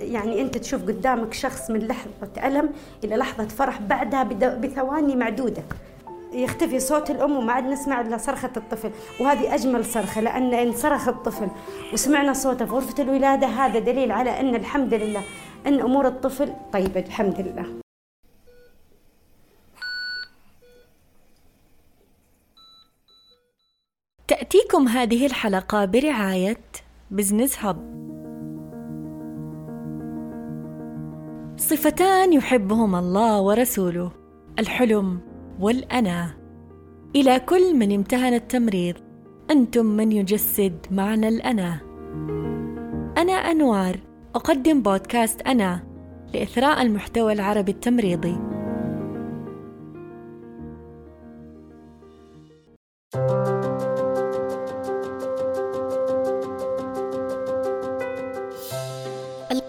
يعني أنت تشوف قدامك شخص من لحظة ألم إلى لحظة فرح بعدها بثواني معدودة. يختفي صوت الأم وما عاد نسمع إلا صرخة الطفل. وهذه أجمل صرخة لأن ان صرخ الطفل وسمعنا صوته في غرفة الولادة. هذا دليل على أن الحمد لله أن أمور الطفل طيبة الحمد لله. تأتيكم هذه الحلقة برعاية بزنس هب صفتان يحبهما الله ورسوله الحلم والأنا. إلى كل من امتهن التمريض أنتم من يجسد معنى الأنا. أنا أنوار أقدم بودكاست أنا لإثراء المحتوى العربي التمريضي.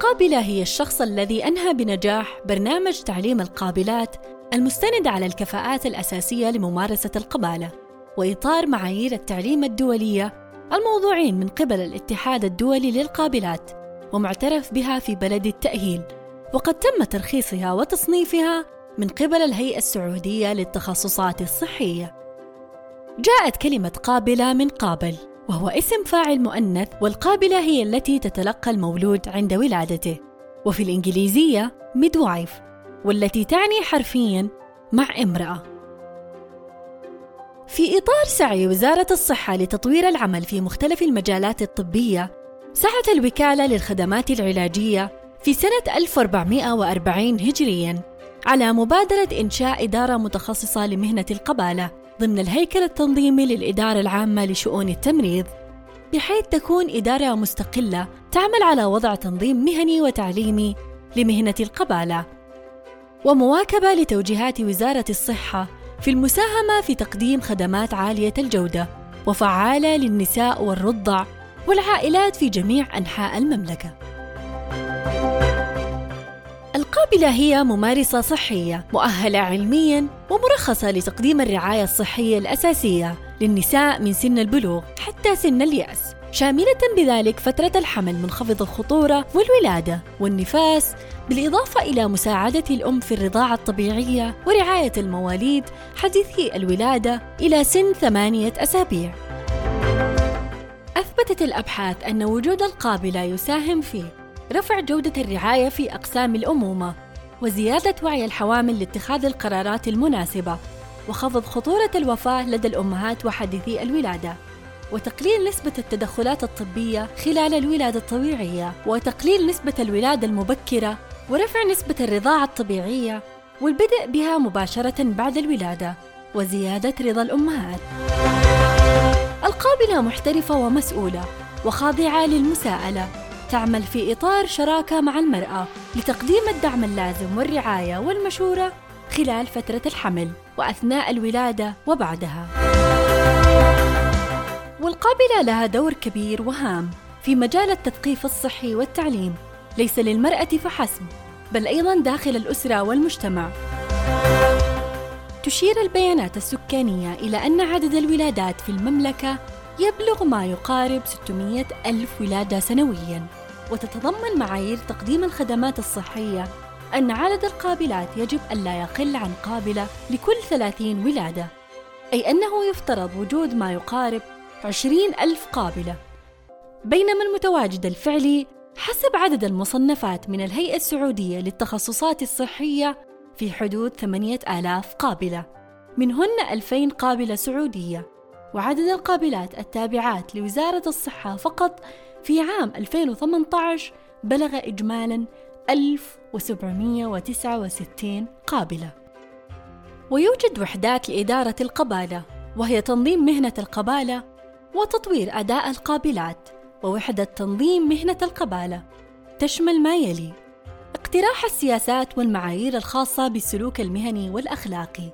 القابلة هي الشخص الذي أنهى بنجاح برنامج تعليم القابلات المستند على الكفاءات الأساسية لممارسة القبالة وإطار معايير التعليم الدولية الموضوعين من قبل الاتحاد الدولي للقابلات ومعترف بها في بلد التأهيل. وقد تم ترخيصها وتصنيفها من قبل الهيئة السعودية للتخصصات الصحية. جاءت كلمة قابلة من قابل. وهو اسم فاعل مؤنث والقابلة هي التي تتلقى المولود عند ولادته. وفي الإنجليزية midwife والتي تعني حرفيا مع امرأة. في إطار سعي وزارة الصحة لتطوير العمل في مختلف المجالات الطبية سعت الوكالة للخدمات العلاجية في سنة 1440 هجريا على مبادرة إنشاء إدارة متخصصة لمهنة القبالة. ضمن الهيكل التنظيمي للإدارة العامة لشؤون التمريض بحيث تكون إدارة مستقلة تعمل على وضع تنظيم مهني وتعليمي لمهنة القبالة ومواكبة لتوجيهات وزارة الصحة في المساهمة في تقديم خدمات عالية الجودة وفعالة للنساء والرضع والعائلات في جميع أنحاء المملكة. القابلة هي ممارسة صحية مؤهلة علمياً ومرخصة لتقديم الرعاية الصحية الأساسية للنساء من سن البلوغ حتى سن اليأس شاملة بذلك فترة الحمل منخفض الخطورة والولادة والنفاس بالإضافة إلى مساعدة الأم في الرضاعة الطبيعية ورعاية المواليد حديثي الولادة إلى سن ثمانية أسابيع. أثبتت الأبحاث أن وجود القابلة يساهم في رفع جودة الرعاية في أقسام الأمومة، وزيادة وعي الحوامل لاتخاذ القرارات المناسبة، وخفض خطورة الوفاة لدى الأمهات وحديثي الولادة. وتقليل نسبة التدخلات الطبية خلال الولادة الطبيعية، وتقليل نسبة الولادة المبكرة ورفع نسبة الرضاعة الطبيعية والبدء بها مباشرة بعد الولادة وزيادة رضا الأمهات. القابلة محترفة ومسؤولة وخاضعة للمساءلة تعمل في إطار شراكة مع المرأة لتقديم الدعم اللازم والرعاية والمشورة خلال فترة الحمل وأثناء الولادة وبعدها. والقابلة لها دور كبير وهام في مجال التثقيف الصحي والتعليم ليس للمرأة فحسب بل أيضا داخل الأسرة والمجتمع تشير البيانات السكانية إلى أن عدد الولادات في المملكة يبلغ ما يقارب 600 ألف ولادة سنوياً وتتضمن معايير تقديم الخدمات الصحية. أن عدد القابلات يجب ألا يقل عن قابلة لكل 30 ولادة. أي أنه يفترض وجود ما يقارب 20 ألف قابلة. بينما المتواجد الفعلي حسب عدد المصنفات من الهيئة السعودية للتخصصات الصحية في حدود ثمانية آلاف قابلة. منهن ألفين قابلة سعودية. وعدد القابلات التابعات لوزارة الصحة فقط في عام 2018 بلغ إجمالا 1769 قابلة. ويوجد وحدات لإدارة القبالة وهي تنظيم مهنة القبالة وتطوير أداء القابلات ووحدة تنظيم مهنة القبالة تشمل ما يلي اقتراح السياسات والمعايير الخاصة بالسلوك المهني والأخلاقي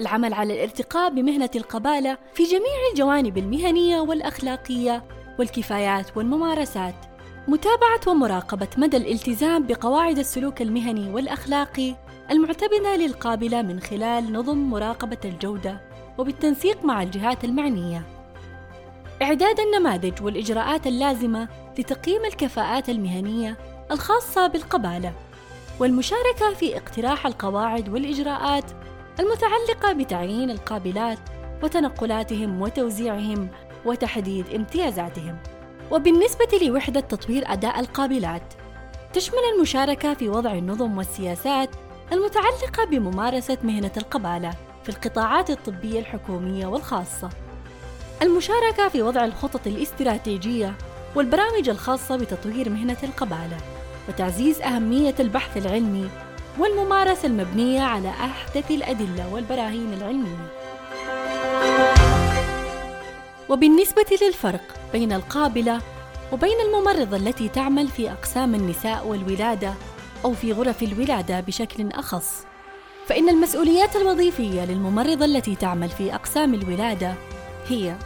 العمل على الارتقاء بمهنة القبالة في جميع الجوانب المهنية والأخلاقية والكفايات والممارسات. متابعة ومراقبة مدى الالتزام بقواعد السلوك المهني والأخلاقي المعتمدة للقابلة من خلال نظم مراقبة الجودة وبالتنسيق مع الجهات المعنية. إعداد النماذج والإجراءات اللازمة لتقييم الكفاءات المهنية الخاصة بالقبالة والمشاركة في اقتراح القواعد والإجراءات المتعلقة بتعيين القابلات وتنقلاتهم وتوزيعهم وتحديد امتيازاتهم. وبالنسبة لوحدة تطوير أداء القابلات تشمل المشاركة في وضع النظم والسياسات المتعلقة بممارسة مهنة القبالة في القطاعات الطبية الحكومية والخاصة. المشاركة في وضع الخطط الاستراتيجية والبرامج الخاصة بتطوير مهنة القبالة وتعزيز أهمية البحث العلمي والممارسة المبنية على أحدث الأدلة والبراهين العلمية. وبالنسبة للفرق بين القابلة وبين الممرضة التي تعمل في أقسام النساء والولادة أو في غرف الولادة بشكل أخص، فإن المسؤوليات الوظيفية للممرضة التي تعمل في أقسام الولادة هي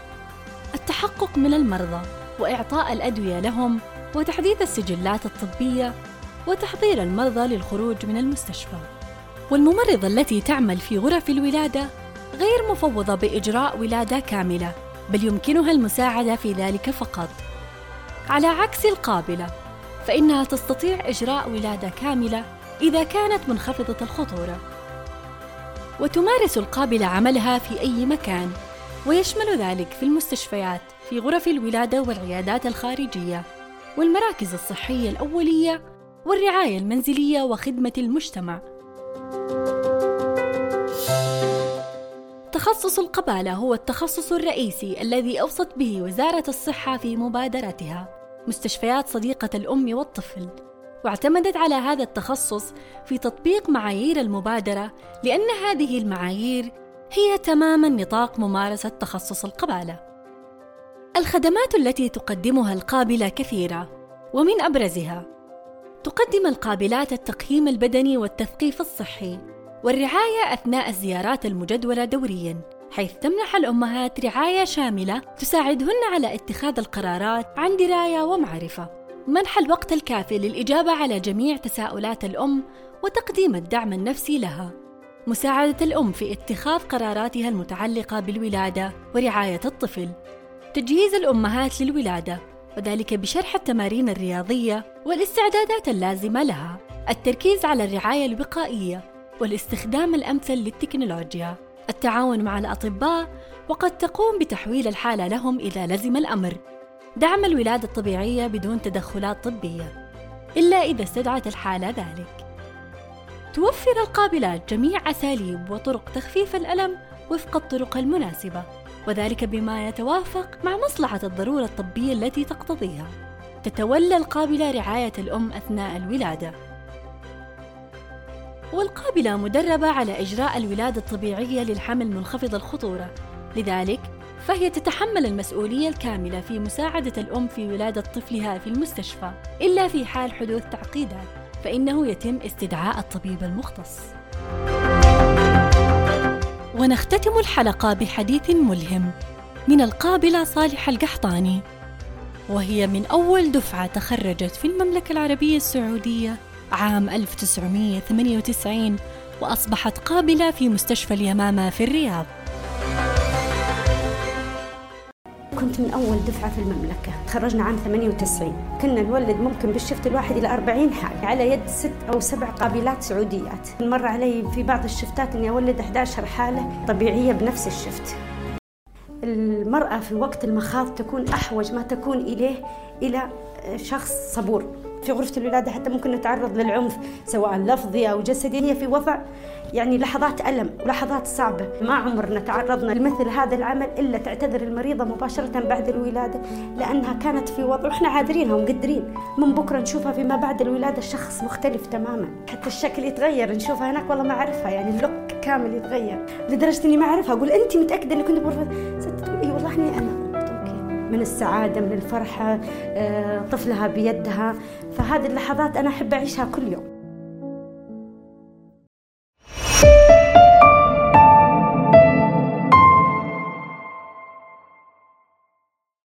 التحقق من المرضى وإعطاء الأدوية لهم وتحديث السجلات الطبية وتحضير المرضى للخروج من المستشفى. والممرضة التي تعمل في غرف الولادة غير مفوضة بإجراء ولادة كاملة، بل يمكنها المساعدة في ذلك فقط. على عكس القابلة، فإنها تستطيع إجراء ولادة كاملة إذا كانت منخفضة الخطورة. وتمارس القابلة عملها في أي مكان، ويشمل ذلك في المستشفيات، في غرف الولادة والعيادات الخارجية، والمراكز الصحية الأولية والرعاية المنزلية وخدمة المجتمع. تخصص القبالة هو التخصص الرئيسي الذي أوصت به وزارة الصحة في مبادرتها مستشفيات صديقة الأم والطفل، واعتمدت على هذا التخصص في تطبيق معايير المبادرة لأن هذه المعايير هي تماما نطاق ممارسة تخصص القبالة. الخدمات التي تقدمها القابلة كثيرة، ومن أبرزها تقدم القابلات التقييم البدني والتثقيف الصحي والرعاية أثناء الزيارات المجدولة دورياً حيث تمنح الأمهات رعاية شاملة تساعدهن على اتخاذ القرارات عن دراية ومعرفة. منح الوقت الكافي للإجابة على جميع تساؤلات الأم وتقديم الدعم النفسي لها. مساعدة الأم في اتخاذ قراراتها المتعلقة بالولادة ورعاية الطفل. تجهيز الأمهات للولادة وذلك بشرح التمارين الرياضية والاستعدادات اللازمة لها. التركيز على الرعاية الوقائية والاستخدام الأمثل للتكنولوجيا. التعاون مع الأطباء وقد تقوم بتحويل الحالة لهم إذا لزم الأمر. دعم الولادة الطبيعية بدون تدخلات طبية. إلا إذا استدعت الحالة ذلك. توفر القابلات جميع أساليب وطرق تخفيف الألم وفق الطرق المناسبة وذلك بما يتوافق مع مصلحة الضرورة الطبية التي تقتضيها. تتولى القابلة رعاية الأم أثناء الولادة. والقابلة مدربة على إجراء الولادة الطبيعية للحمل منخفض الخطورة، لذلك فهي تتحمل المسؤولية الكاملة في مساعدة الأم في ولادة طفلها في المستشفى، إلا في حال حدوث تعقيدات، فإنه يتم استدعاء الطبيب المختص. ونختتم الحلقة بحديث ملهم من القابلة صالحة القحطاني وهي من أول دفعة تخرجت في المملكة العربية السعودية عام 1998 وأصبحت قابلة في مستشفى اليمامة في الرياض. كنت من أول دفعة في المملكة. تخرجنا عام 98 كنا نولد ممكن بالشفت الواحد إلى 40 حالة على يد ست أو سبع قابلات سعوديات. مر علي في بعض الشفتات أني أولد 11 حالة طبيعية بنفس الشفت. المرأة في وقت المخاض تكون أحوج ما تكون إليه إلى شخص صبور. في غرفة الولادة حتى ممكن نتعرض للعنف سواء لفظي أو جسدي. هي في وضع يعني لحظات ألم ولحظات صعبة. ما عمرنا تعرضنا لمثل هذا العمل إلا تعتذر المريضة مباشرة بعد الولادة لأنها كانت في وضع وإحنا عاذرينها ومقدرين. من بكرة نشوفها فيما بعد الولادة شخص مختلف تماما. حتى الشكل يتغير نشوفها هناك والله ما أعرفها يعني اللوك كامل يتغير. لدرجة إني ما أعرفها. أقول أنت متأكدة إني كنت بغرفة؟ ست تقول إي والله إني أنا من السعادة من الفرحة آه، طفلها بيدها. فهذه اللحظات أنا أحب أعيشها كل يوم.